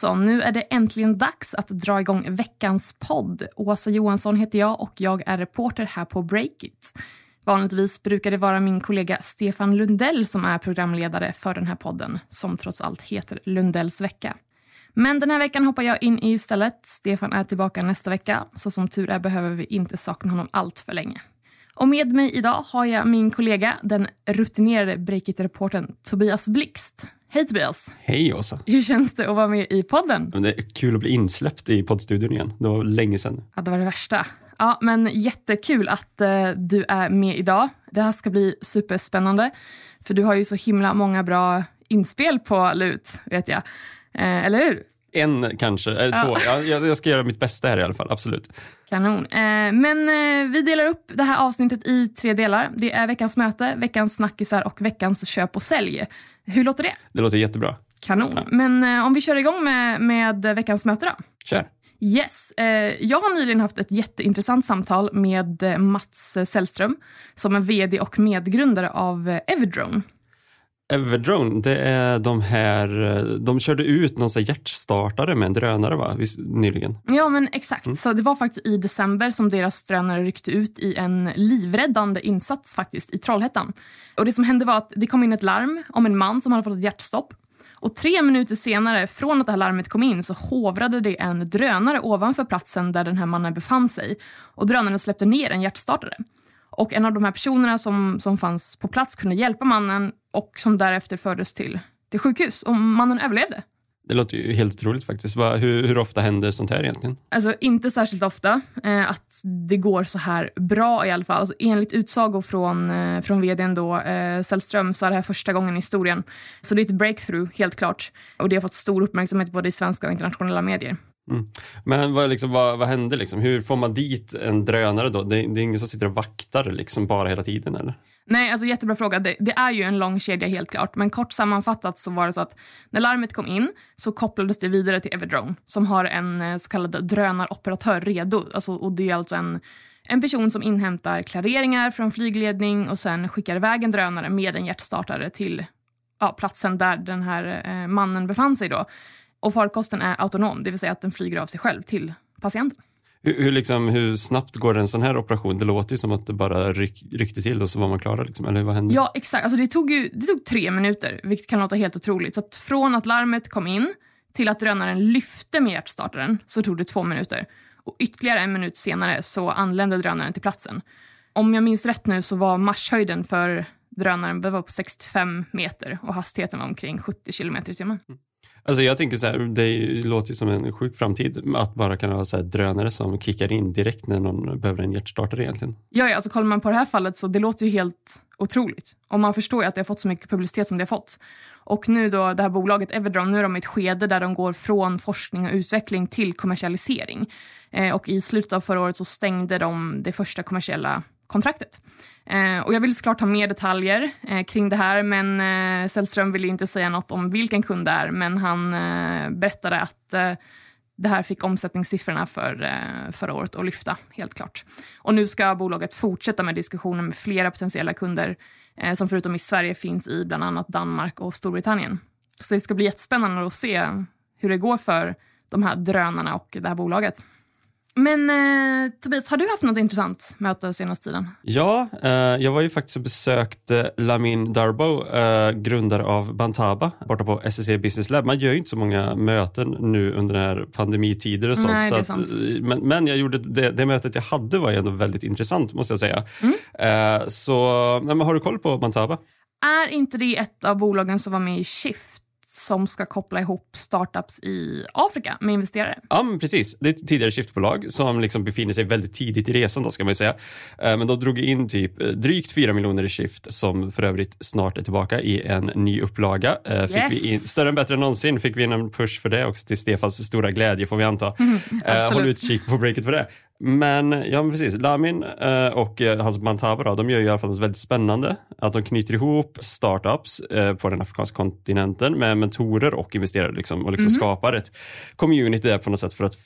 Jonsson. Nu är det äntligen dags att dra igång veckans podd. Åsa Johansson heter jag och jag är reporter här på Breakit. Vanligtvis brukar det vara min kollega Stefan Lundell som är programledare för den här podden som trots allt heter Lundells vecka. Men den här veckan hoppar jag in i istället. Stefan är tillbaka nästa vecka, så som tur är behöver vi inte sakna honom allt för länge. Och med mig idag har jag min kollega, den rutinerade Breakit-reportern Tobias Blixt. Hej Tobias! Hej Åsa! Hur känns det att vara med i podden? Det är kul att bli insläppt i poddstudion igen. Det var länge sedan. Ja, det var det värsta. Ja, men jättekul att uh, du är med idag. Det här ska bli superspännande. För du har ju så himla många bra inspel på LUT, vet jag. Uh, eller hur? En kanske, eller ja. två. Jag, jag, ska göra mitt bästa här i alla fall, absolut. Kanon. Eh, men eh, vi delar upp det här avsnittet i tre delar. Det är veckans möte, veckans snackisar och veckans köp och sälj. Hur låter det? Det låter jättebra. Kanon. Ja. Men eh, om vi kör igång med, med veckans möte då? Kör. Yes. Eh, jag har nyligen haft ett jätteintressant samtal med eh, Mats Sällström som är vd och medgrundare av eh, Everdrone. Everdrone, det är de här, de körde ut någon sån hjärtstartare med en drönare va? nyligen. Ja men exakt, mm. så det var faktiskt i december som deras drönare ryckte ut i en livräddande insats faktiskt i Trollhättan. Och det som hände var att det kom in ett larm om en man som hade fått ett hjärtstopp. Och tre minuter senare från att det här larmet kom in så hovrade det en drönare ovanför platsen där den här mannen befann sig. Och drönaren släppte ner en hjärtstartare. Och en av de här personerna som, som fanns på plats kunde hjälpa mannen och som därefter fördes till, till sjukhus. Och mannen överlevde. Det låter ju helt otroligt faktiskt. Hur, hur ofta händer sånt här egentligen? Alltså inte särskilt ofta eh, att det går så här bra i alla fall. Alltså, enligt utsago från, eh, från vdn då, eh, Sällström så är det här första gången i historien. Så det är ett breakthrough helt klart. Och det har fått stor uppmärksamhet både i svenska och internationella medier. Mm. Men vad, liksom, vad, vad hände? Liksom? Hur får man dit en drönare då? Det, det är ingen som sitter och vaktar liksom bara hela tiden eller? Nej, alltså jättebra fråga. Det, det, är ju en lång kedja helt klart. Men kort sammanfattat så var det så att när larmet kom in så kopplades det vidare till Everdrone som har en eh, så kallad drönaroperatör redo. Alltså, och det är alltså en, en person som inhämtar klareringar från flygledning och sen skickar iväg en drönare med en hjärtstartare till ja, platsen där den här eh, mannen befann sig då. Och farkosten är autonom, det vill säga att den flyger av sig själv till patienten. Hur, hur, liksom, hur snabbt går en sån här operation? Det låter ju som att det bara ryck, ryckte till och så var man klara. Liksom. Eller vad hände? Ja, exakt. Alltså, det, tog ju, det tog tre minuter, vilket kan låta helt otroligt. Så att från att larmet kom in till att drönaren lyfte med hjärtstartaren så tog det två minuter. Och ytterligare en minut senare så anlände drönaren till platsen. Om jag minns rätt nu så var marschhöjden för drönaren var på 65 meter och hastigheten var omkring 70 kilometer i timmen. Mm. Alltså jag tänker så här, det låter ju som en sjuk framtid att bara kunna ha så här drönare som kickar in direkt när någon behöver en hjärtstartare egentligen. Ja, ja alltså kollar man på det här fallet så det låter ju helt otroligt. Och man förstår ju att det har fått så mycket publicitet som det har fått. Och nu då det här bolaget Everdrone, nu är de i ett skede där de går från forskning och utveckling till kommersialisering. Eh, och i slutet av förra året så stängde de det första kommersiella kontraktet. Eh, och jag vill såklart ha mer detaljer eh, kring det här men eh, Sällström ville inte säga något om vilken kund det är men han eh, berättade att eh, det här fick omsättningssiffrorna för eh, förra året att lyfta, helt klart. Och nu ska bolaget fortsätta med diskussioner med flera potentiella kunder eh, som förutom i Sverige finns i bland annat Danmark och Storbritannien. Så det ska bli jättespännande att se hur det går för de här drönarna och det här bolaget. Men eh, Tobias, har du haft något intressant möte senaste tiden? Ja, eh, jag var ju faktiskt och besökte Lamin Darbo, eh, grundare av Bantaba, borta på SSC e Business Lab. Man gör ju inte så många möten nu under den här pandemitider och sånt. Nej, så att, men, men, jag gjorde det, det, mötet jag hade var ändå väldigt intressant måste jag säga. Mm. Eh, så, men har du koll på Bantaba? Är inte det ett av bolagen som var med i Shift? Som ska koppla ihop startups i Afrika med investerare. Ja, men precis. Det är ett tidigare skiftbolag som liksom befinner sig väldigt tidigt i resan då ska man säga. Eh, men de drog in typ eh, drygt 4 miljoner i Shift som för övrigt snart är tillbaka i en ny upplaga. Eh, fick yes. vi in, större än bättre än någonsin fick vi in en push för det också till Stefans stora glädje får vi anta. Mm, Håll utkik på breaket för det. Men ja, men precis. Lamin eh, och eh, hans Mantaba de gör ju i alla fall något väldigt spännande. Att de knyter ihop startups eh, på den afrikanska kontinenten med mentorer och investerare liksom, och liksom Mhm. skapar ett community där på något sätt för att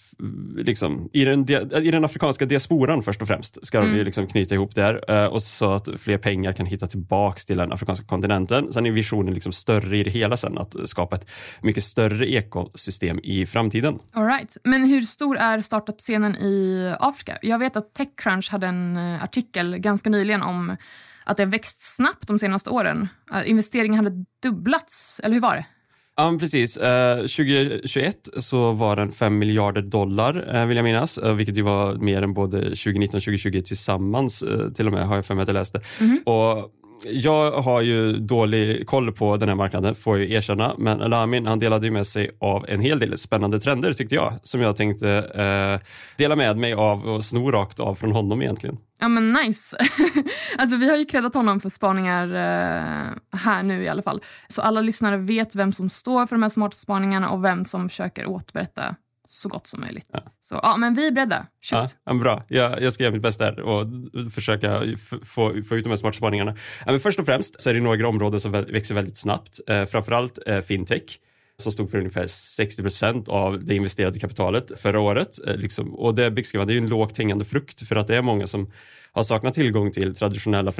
liksom, i, den, i den afrikanska diasporan först och främst ska de Mm. ju liksom knyta ihop där eh, och så att fler pengar kan hitta tillbaks till den afrikanska kontinenten. Sen är visionen liksom större i det hela sen att skapa ett mycket större ekosystem i framtiden. All right. Men hur stor är startup-scenen i Afrika? Jag vet att Techcrunch hade en eh, artikel ganska nyligen om att det har växt snabbt de senaste åren. Uh, investeringen hade dubblats, eller hur var det? Ja, precis. Eh, 2021 så var den 5 miljarder dollar, eh, vill jag minnas, eh, vilket ju var mer än både 2019 och 2020 tillsammans, eh, till och med, har jag för mig att jag läste. Och jag har ju dålig koll på den här marknaden, får jag erkänna, men Lamin han delade ju med sig av en hel del spännande trender tyckte jag, som jag tänkte eh, dela med mig av och sno rakt av från honom egentligen. Ja men nice. alltså vi har ju kreddat honom för spaningar eh, här nu i alla fall. Så alla lyssnare vet vem som står för de här smarta spaningarna och vem som försöker återberätta så gott som möjligt. Så ja, men vi är beredda. Ja, Shoot. ja, bra, jag, jag ska göra mitt bästa här och försöka få, få ut de här smarta spaningarna. Ja, men först och främst så är det några områden som vä- växer väldigt snabbt. Eh, framförallt eh, fintech som stod för ungefär 60 procent av det investerade kapitalet förra året. Eh, liksom, och det, Byggskrivan, det är ju en lågt hängande frukt för att det är många som har saknat tillgång till traditionella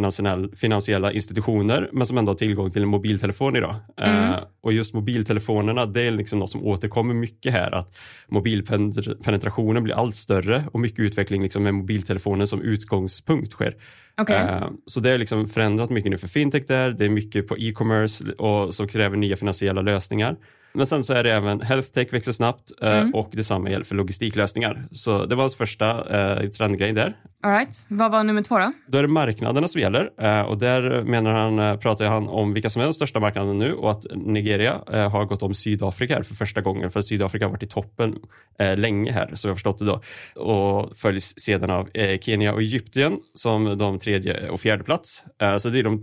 finansiella, institutioner men som ändå har tillgång till en mobiltelefon idag. Eh, och just mobiltelefonerna, det är liksom något som återkommer mycket här, att mobilpenetrationen blir allt större och mycket utveckling liksom med mobiltelefonen som utgångspunkt sker. Okej. Eh, Så det har liksom förändrat mycket nu för fintech där, det är mycket på e-commerce och som kräver nya finansiella lösningar. Men sen så är det även health tech växer snabbt eh, och detsamma gäller för logistiklösningar. Så det var hans första eh, trendgrej där. All right. Vad var nummer två då? Då är det marknaderna som gäller eh, och där menar han, eh, pratar han om vilka som är de största marknaderna nu och att Nigeria eh, har gått om Sydafrika här för första gången för Sydafrika har varit i toppen eh, länge här som jag förstått det då och följs sedan av eh, Kenya och Egypten som de tredje och fjärde plats. Så det är de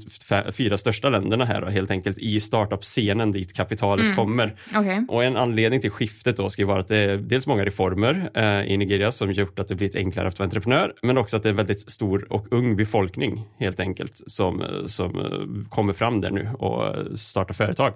fyra största länderna här då, helt enkelt i startup-scenen dit kapitalet kommer. Okay. Och en anledning till skiftet då ska ju vara att det är dels många reformer eh, i Nigeria som gjort att det blivit enklare att vara entreprenör, men också att det är en väldigt stor och ung befolkning helt enkelt som, som eh, kommer fram där nu och eh, startar företag.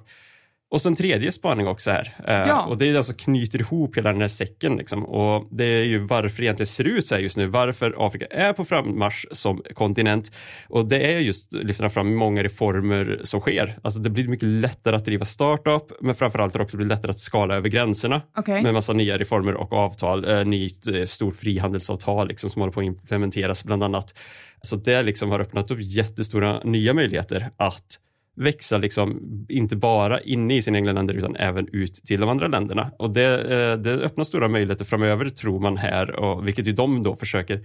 Och sen tredje spaning också här. Eh, Ja. Och det är den som knyter ihop hela den här säcken. Liksom. Och det är ju varför det egentligen ser ut så här just nu. Varför Afrika är på frammarsch som kontinent. Och det är just, lyfter han fram, många reformer som sker. Alltså det blir mycket lättare att driva startup, men framförallt det också blivit lättare att skala över gränserna. Okej. Med massa nya reformer och avtal. Eh, nytt eh, stort frihandelsavtal liksom, som håller på att implementeras bland annat. Så det liksom har öppnat upp jättestora nya möjligheter att växa liksom, inte bara inne i sina egna länder utan även ut till de andra länderna. Och det, eh, det öppnar stora möjligheter framöver tror man här, och, vilket ju de då försöker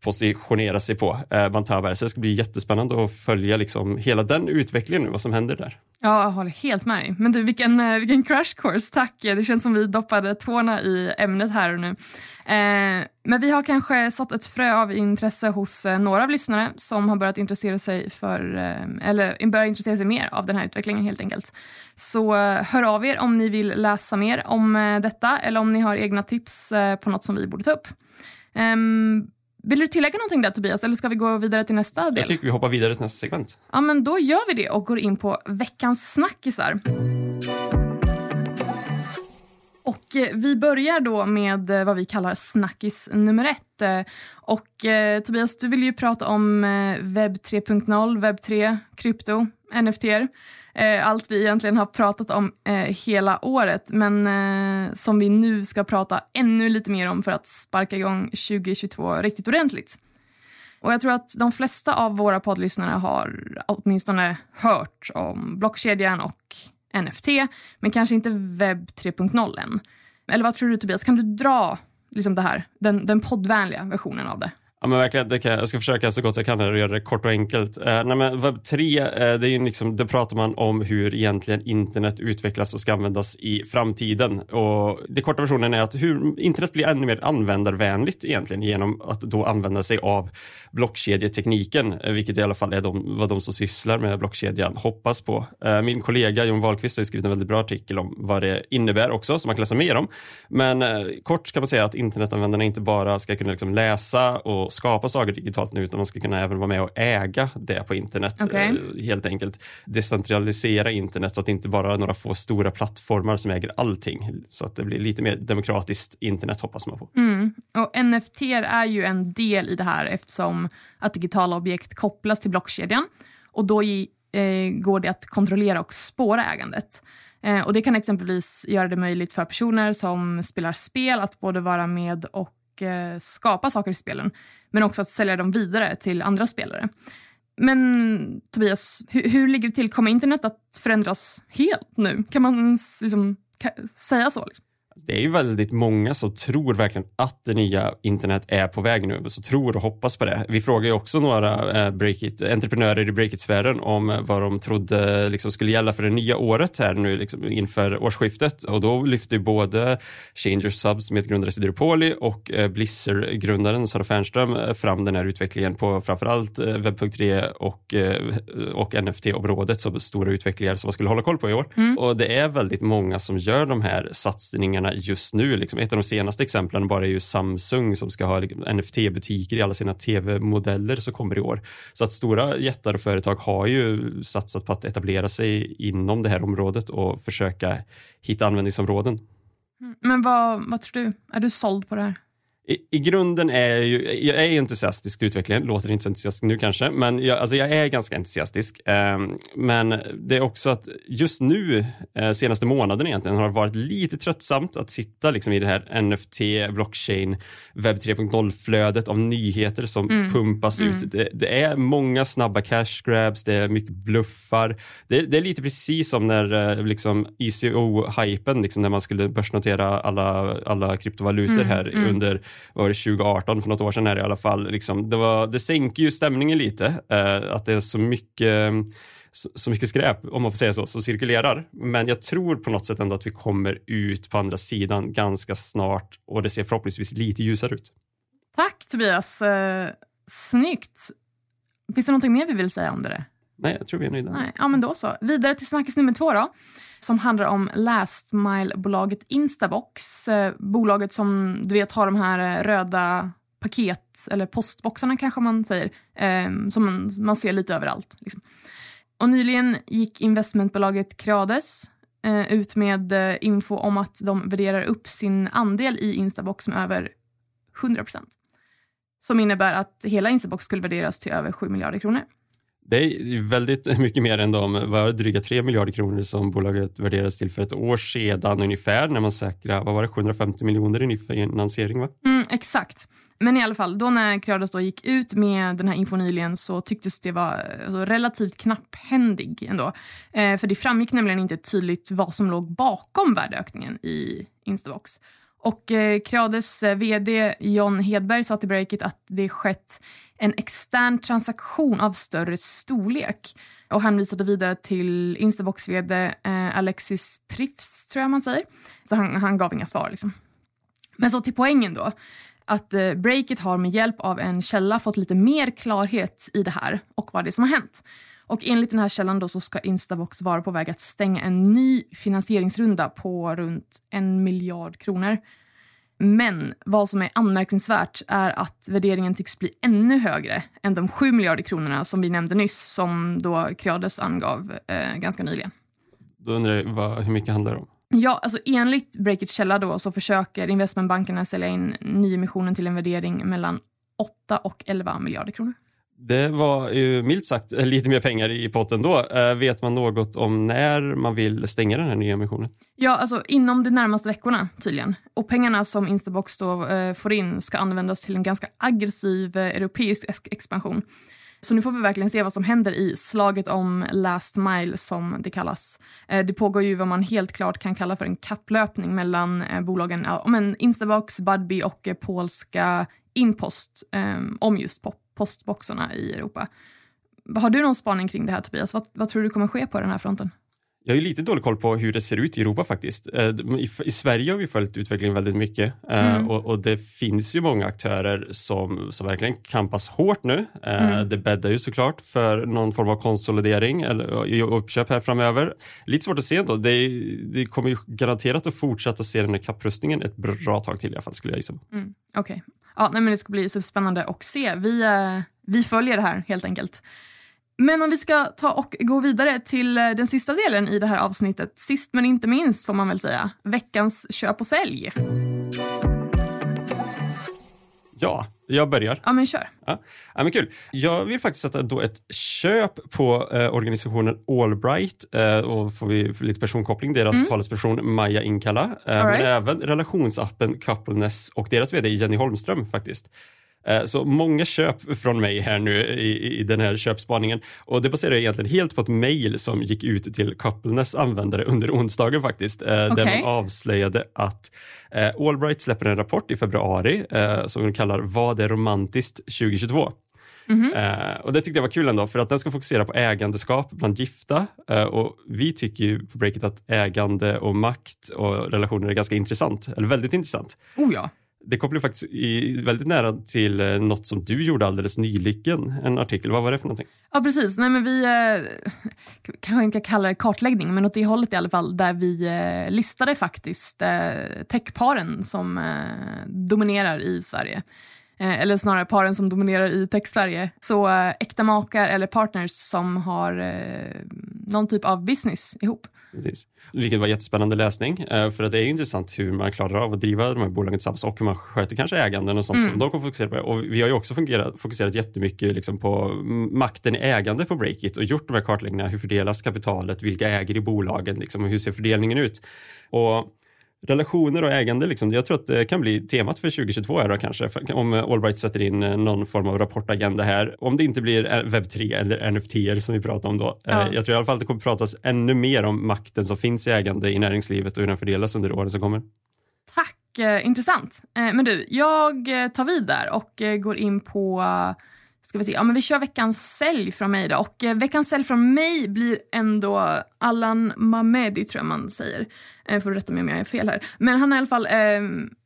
positionera sig på, eh, Bantaber. Så det ska bli jättespännande att följa liksom, hela den utvecklingen nu, vad som händer där. Ja, jag håller helt med dig. Men du, vilken, eh, vilken crash course, tack. Det känns som vi doppade tårna i ämnet här och nu. Eh, men vi har kanske sått ett frö av intresse hos eh, några av lyssnare som har börjat intressera sig för, eh, eller börjar intressera sig mer av den här utvecklingen helt enkelt. Så eh, hör av er om ni vill läsa mer om eh, detta eller om ni har egna tips eh, på något som vi borde ta upp. Ehm, vill du tillägga någonting där Tobias eller ska vi gå vidare till nästa del? Jag tycker vi hoppar vidare till nästa segment. Ja, men då gör vi det och går in på veckans snackisar. Och eh, vi börjar då med eh, vad vi kallar snackis nummer ett. Eh, Och eh, Tobias, du vill ju prata om webb 3.0, webb 3, krypto, NFT. Eh, allt vi egentligen har pratat om eh, hela året, men eh, som vi nu ska prata ännu lite mer om för att sparka igång 2022 riktigt ordentligt. Och jag tror att de flesta av våra poddlyssnare har åtminstone hört om blockkedjan och NFT, men kanske inte webb 3.0 än. Eller vad tror du Tobias, kan du dra liksom det här, den, den poddvänliga versionen av det? Ja men verkligen, det kan, jag ska försöka så gott jag kan här och göra det kort och enkelt. Eh, nej, men webb 3, eh, det är ju liksom, det pratar man om hur egentligen internet utvecklas och ska användas i framtiden. Och det korta versionen är att hur internet blir ännu mer användarvänligt egentligen genom att då använda sig av blockkedjetekniken, eh, vilket i alla fall är de, vad de som sysslar med blockkedjan hoppas på. Eh, min kollega Jon Wahlqvist har skrivit en väldigt bra artikel om vad det innebär också, som man kan läsa mer om. Men eh, kort kan man säga att internetanvändarna inte bara ska kunna liksom läsa och skapa saker digitalt nu utan man ska kunna även vara med och äga det på internet. Okay. Eh, helt enkelt decentralisera internet så att det inte bara är några få stora plattformar som äger allting. Så att det blir lite mer demokratiskt internet hoppas man på. Mm. Och NFT är ju en del i det här eftersom att digitala objekt kopplas till blockkedjan och då i, eh, går det att kontrollera och spåra ägandet. Eh, och Det kan exempelvis göra det möjligt för personer som spelar spel att både vara med och och eh, skapa saker i spelen men också att sälja dem vidare till andra spelare. Men Tobias, hur, hur ligger det till? Kommer internet att förändras helt nu? Kan man liksom, säga så? Liksom? Det är ju väldigt många som tror verkligen att det nya internet är på väg nu, så tror och hoppas på det. Vi frågar ju också några eh, breakit, entreprenörer i breakit-sfären om vad de trodde liksom, skulle gälla för det nya året här nu liksom, inför årsskiftet och då lyfte både Changer Subs medgrundare Sidor och eh, Blisser-grundaren Sara Fernström eh, fram den här utvecklingen på framförallt eh, webb.3 och, eh, och NFT-området som stora utvecklingar som man skulle hålla koll på i år. Mm. Och det är väldigt många som gör de här satsningarna just nu. Liksom. Ett av de senaste exemplen bara är ju Samsung som ska ha liksom, NFT-butiker i alla sina tv-modeller som kommer i år. Så att stora jättar och företag har ju satsat på att etablera sig inom det här området och försöka hitta användningsområden. Mm, men vad, vad tror du? Är du såld på det här? I, I, grunden är jag, ju, jag är entusiastisk till utvecklingen, låter inte så entusiastisk nu kanske, men jag, alltså jag är ganska entusiastisk. Um, men det är också att just nu, uh, senaste månaden egentligen, har det varit lite tröttsamt att sitta liksom i det här NFT, blockchain, webb 3.0-flödet av nyheter som mm. pumpas mm. ut. Det, det, är många snabba cash grabs, det är mycket bluffar. Det, det är lite precis som när uh, liksom ICO-hypen, liksom när man skulle börsnotera alla, alla kryptovalutor mm. här mm. under var det 2018, för något år sedan här i alla fall, liksom, det, var, det sänker ju stämningen lite, eh, att det är så mycket så, mycket skräp, om man får säga så, som cirkulerar. Men jag tror på något sätt ändå att vi kommer ut på andra sidan ganska snart och det ser förhoppningsvis lite ljusare ut. Tack Tobias, eh, snyggt. Finns det någonting mer vi vill säga om det? Nej, jag tror vi är nöjda. Nej, ja, men då så. Vidare till snackis nummer två då som handlar om last mile-bolaget Instabox. Eh, bolaget som du vet har de här eh, röda paket eller postboxarna kanske man säger, eh, som man, man, ser lite överallt. Liksom. Och nyligen gick investmentbolaget Creades eh, ut med eh, info om att de värderar upp sin andel i Instabox med över 100% Som innebär att hela Instabox skulle värderas till över 7 miljarder kronor. Det är väldigt mycket mer än de var dryga 3 miljarder kronor som bolaget värderades till för ett år sedan ungefär när man säkrade, vad var det, 750 miljoner i ny finansiering va? Mm, exakt. Men i alla fall, då när Creados då gick ut med den här infon nyligen så tycktes det vara alltså, relativt knapphändig ändå. Eh, för det framgick nämligen inte tydligt vad som låg bakom värdeökningen i Instabox. Och eh, Creades eh, vd John Hedberg sa till Breakit att det skett en extern transaktion av större storlek. Och han visade vidare till Instabox vd eh, Alexis Prifs, tror jag man säger. Så han, han gav inga svar. Liksom. Men så till poängen då. Att eh, Breakit har med hjälp av en källa fått lite mer klarhet i det här och vad det är som har hänt. Och enligt den här källan då så ska Instabox vara på väg att stänga en ny finansieringsrunda på runt en miljard kronor. Men vad som är anmärkningsvärt är att värderingen tycks bli ännu högre än de 7 miljarder kronorna som vi nämnde nyss, som då Creades angav eh, ganska nyligen. Då undrar jag, vad, hur mycket handlar det om? Ja, alltså enligt Breakits källa då så försöker investmentbankerna sälja in nyemissionen till en värdering mellan 8 och 11 miljarder kronor. Det var ju milt sagt lite mer pengar i potten då. Eh, vet man något om när man vill stänga den här nya emissionen? Ja, alltså inom de närmaste veckorna tydligen. Och pengarna som Instabox då eh, får in ska användas till en ganska aggressiv eh, europeisk expansion. Så nu får vi verkligen se vad som händer i slaget om last mile som det kallas. Eh, det pågår ju vad man helt klart kan kalla för en kapplöpning mellan eh, bolagen ja, men Instabox, Budbee och eh, polska Inpost eh, om just pop postboxarna i Europa. Har du någon spaning kring det här Tobias? Vad, vad tror du kommer ske på den här fronten? Jag har lite dålig koll på hur det ser ut i Europa faktiskt. Eh, I, Sverige har vi följt utvecklingen väldigt mycket eh, mm. och, och, det finns ju många aktörer som, som verkligen kampas hårt nu. Eh, mm. Det bäddar ju såklart för någon form av konsolidering eller uppköp här framöver. Lite svårt att se ändå. Det, det kommer ju garanterat att fortsätta se den här kapprustningen ett bra tag till i alla fall skulle jag gissa. Mm. Okej. Okay. Ja, nej, men det ska bli så spännande att se. Vi, eh, vi följer det här helt enkelt. Men om vi ska ta och gå vidare till eh, den sista delen i det här avsnittet, sist men inte minst får man väl säga, veckans köp och sälj. Ja, jag börjar. Ja, men kör. Ja, ja men kul. Jag vill faktiskt sätta då ett köp på eh, organisationen Allbright eh, och får vi lite personkoppling, deras mm. talesperson Maja Inkalla, eh, men right. även relationsappen Coupleness och deras vd Jenny Holmström faktiskt. Eh, så många köp från mig här nu i, i den här köpspaningen och det baserar egentligen helt på ett mejl som gick ut till Coupleness användare under onsdagen faktiskt, okay. Eh, där man avslöjade att eh, Allbright släpper en rapport i februari som de kallar Vad är romantiskt 2022? Mm -hmm. och Det tyckte jag var kul ändå, för att den ska fokusera på ägandeskap bland gifta. Och Vi tycker ju på Breakit att ägande och makt och relationer är ganska intressant, eller väldigt intressant. Oh ja det kopplar faktiskt i, väldigt nära till eh, något som du gjorde alldeles nyligen, en artikel. Vad var det för någonting? Ja, precis. Nej, men vi eh, kanske inte kallar det kartläggning, men åt det hållet i alla fall, där vi eh, listade faktiskt eh, techparen som eh, dominerar i Sverige. Eh, eller snarare paren som dominerar i tech-Sverige. Så eh, äkta makar eller partners som har eh, någon typ av business ihop. Precis. Vilket var jättespännande läsning, eh, för att det är intressant hur man klarar av att driva de här bolagen tillsammans och hur man sköter kanske äganden och sånt mm. som de kommer fokusera på. Och vi har ju också fungerat, fokuserat jättemycket liksom på makten i ägande på Breakit och gjort de här kartläggningarna. Hur fördelas kapitalet? Vilka äger i bolagen? Liksom, hur ser fördelningen ut? Och relationer och ägande, liksom, jag tror att det kan bli temat för 2022 här då, kanske, om Allbright sätter in eh, någon form av rapportagenda här. Om det inte blir webb3 eller NFT som vi pratar om då. Eh, ja. Jag tror i alla fall att det kommer pratas ännu mer om makten som finns i ägande i näringslivet och hur den fördelas under åren som kommer. Tack, eh, intressant. Eh, men du, jag eh, tar vid där och eh, går in på Ska vi, se. Ja, men vi kör veckans sälj från mig. Då. Och, eh, veckans sälj från mig blir ändå Allan Mamedi, tror jag man säger. Eh, får du rätta mig om jag är fel här. Men han är i alla fall eh,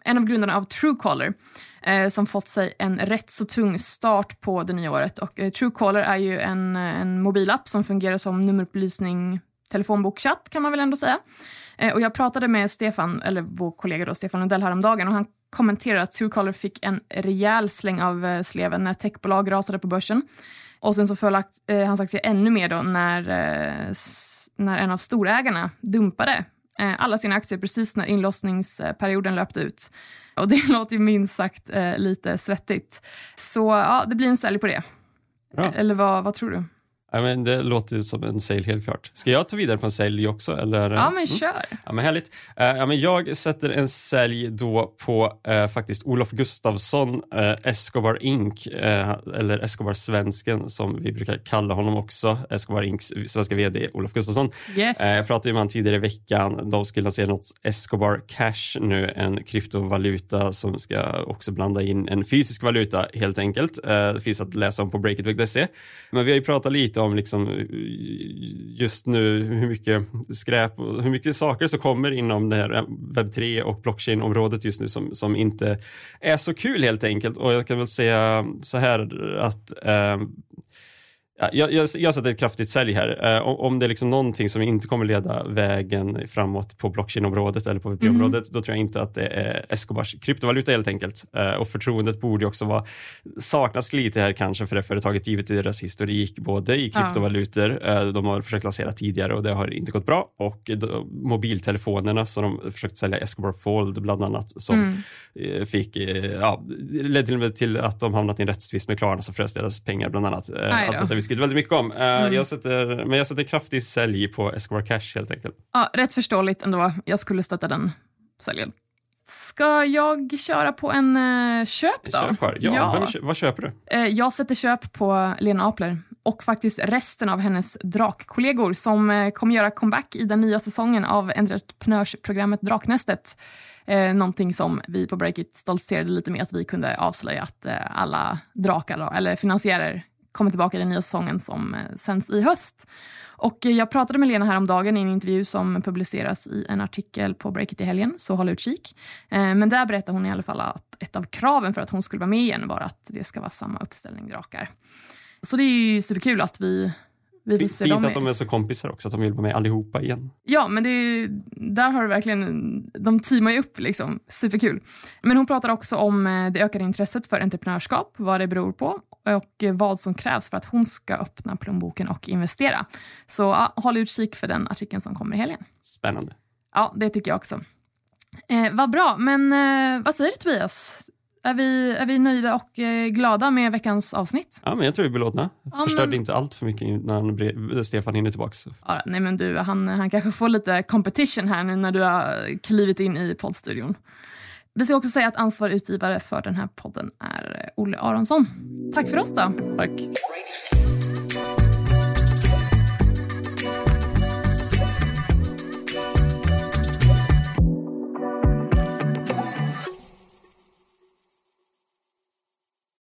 en av grundarna av Truecaller eh, som fått sig en rätt så tung start på det nya året. Och, eh, Truecaller är ju en, en mobilapp som fungerar som nummerupplysning, telefonbokchatt kan man väl ändå säga. Eh, och jag pratade med Stefan, eller vår kollega då, Stefan Lundell häromdagen och han kommenterade att Truecaller fick en rejäl släng av eh, sleven när techbolag rasade på börsen. Och sen så föll eh, hans aktie ännu mer då när, eh, när en av storägarna dumpade alla sina aktier precis när inlossningsperioden löpte ut. Och det låter ju minst sagt eh, lite svettigt. Så ja, det blir en sälj på det. Bra. Eller vad, vad tror du? Ja, men det låter som en sale helt klart. Ska jag ta vidare på en sälj också? Eller? Ja, men mm. kör. Ja, men härligt. Uh, ja, men jag sätter en sälj då på uh, faktiskt Olof Gustafsson, uh, Escobar Inc. eller Escobar Svensken som vi brukar kalla honom också. Escobar Incs svenska vd Olof Gustafsson. Yes. jag pratade med honom tidigare i veckan. De skulle lansera något Escobar Cash nu, en kryptovaluta som ska också blanda in en fysisk valuta helt enkelt. det finns att läsa om på breakit.se. Men vi har ju pratat lite om liksom eh, just nu hur mycket skräp och hur mycket saker som kommer inom det här webb 3 och blockchain-området just nu som, som inte är så kul helt enkelt. Och jag kan väl säga så här att eh, jag, jag, jag sätter ett kraftigt sälj här. Uh, om det är liksom någonting som inte kommer leda vägen framåt på blockchain-området eller på VT-området, mm. då tror jag inte att det är Escobars kryptovaluta helt enkelt. Uh, och förtroendet borde också vara, saknas lite här kanske för det företaget givet deras historik, både i kryptovalutor, ja. uh, de har försökt lansera tidigare och det har inte gått bra, och då, mobiltelefonerna som de försökt sälja Escobar Fold bland annat, som mm. fick, ja, ledde till till att de hamnat i en rättstvist med Klarna som frös deras pengar bland annat. Allt vi skrivit väldigt mycket om. Uh, mm. jag sätter, men jag sätter kraftig sälj på Escobar Cash helt enkelt. Ja, rätt förståeligt ändå. Jag skulle stötta den säljen. Ska jag köra på en uh, köp då? Köp Ja, ja. Vem, vad köper du? Uh, jag sätter köp på Lena Apler och faktiskt resten av hennes drakkollegor som uh, kommer göra comeback i den nya säsongen av entreprenörsprogrammet Draknästet. Eh, någonting som vi på Breakit stoltserade lite med att vi kunde avslöja att alla drakar, då, eller finansiärer, kommer tillbaka i den nya säsongen som eh, sänds i höst. Och eh, jag pratade med Lena häromdagen i en intervju som publiceras i en artikel på Breakit i helgen, så håll utkik. Eh, men där berättar hon i alla fall att ett av kraven för att hon skulle vara med igen var att det ska vara samma uppställning drakar. Så det är ju superkul att vi vi Fint dem att de är så kompisar också, att de vill vara med allihopa igen. Ja, men det, där har det verkligen, de teamar ju upp liksom. Superkul. Men hon pratar också om eh, det ökade intresset för entreprenörskap, vad det beror på och vad som krävs för att hon ska öppna plånboken och investera. Så ja, håll utkik för den artikeln som kommer i helgen. Spännande. Ja, det tycker jag också. Eh, vad bra, men eh, vad säger du Tobias? Är vi, är vi nöjda och eh, glada med veckans avsnitt? Ja, men jag tror vi är belåtna. Ja, Förstörde men... inte allt för mycket när Stefan hinner tillbaka. Ja, nej, men du, han, han kanske får lite competition här nu när du har klivit in i poddstudion. Vi ska också säga att ansvarig utgivare för den här podden är Olle Aronsson. Tack för oss då. Tack.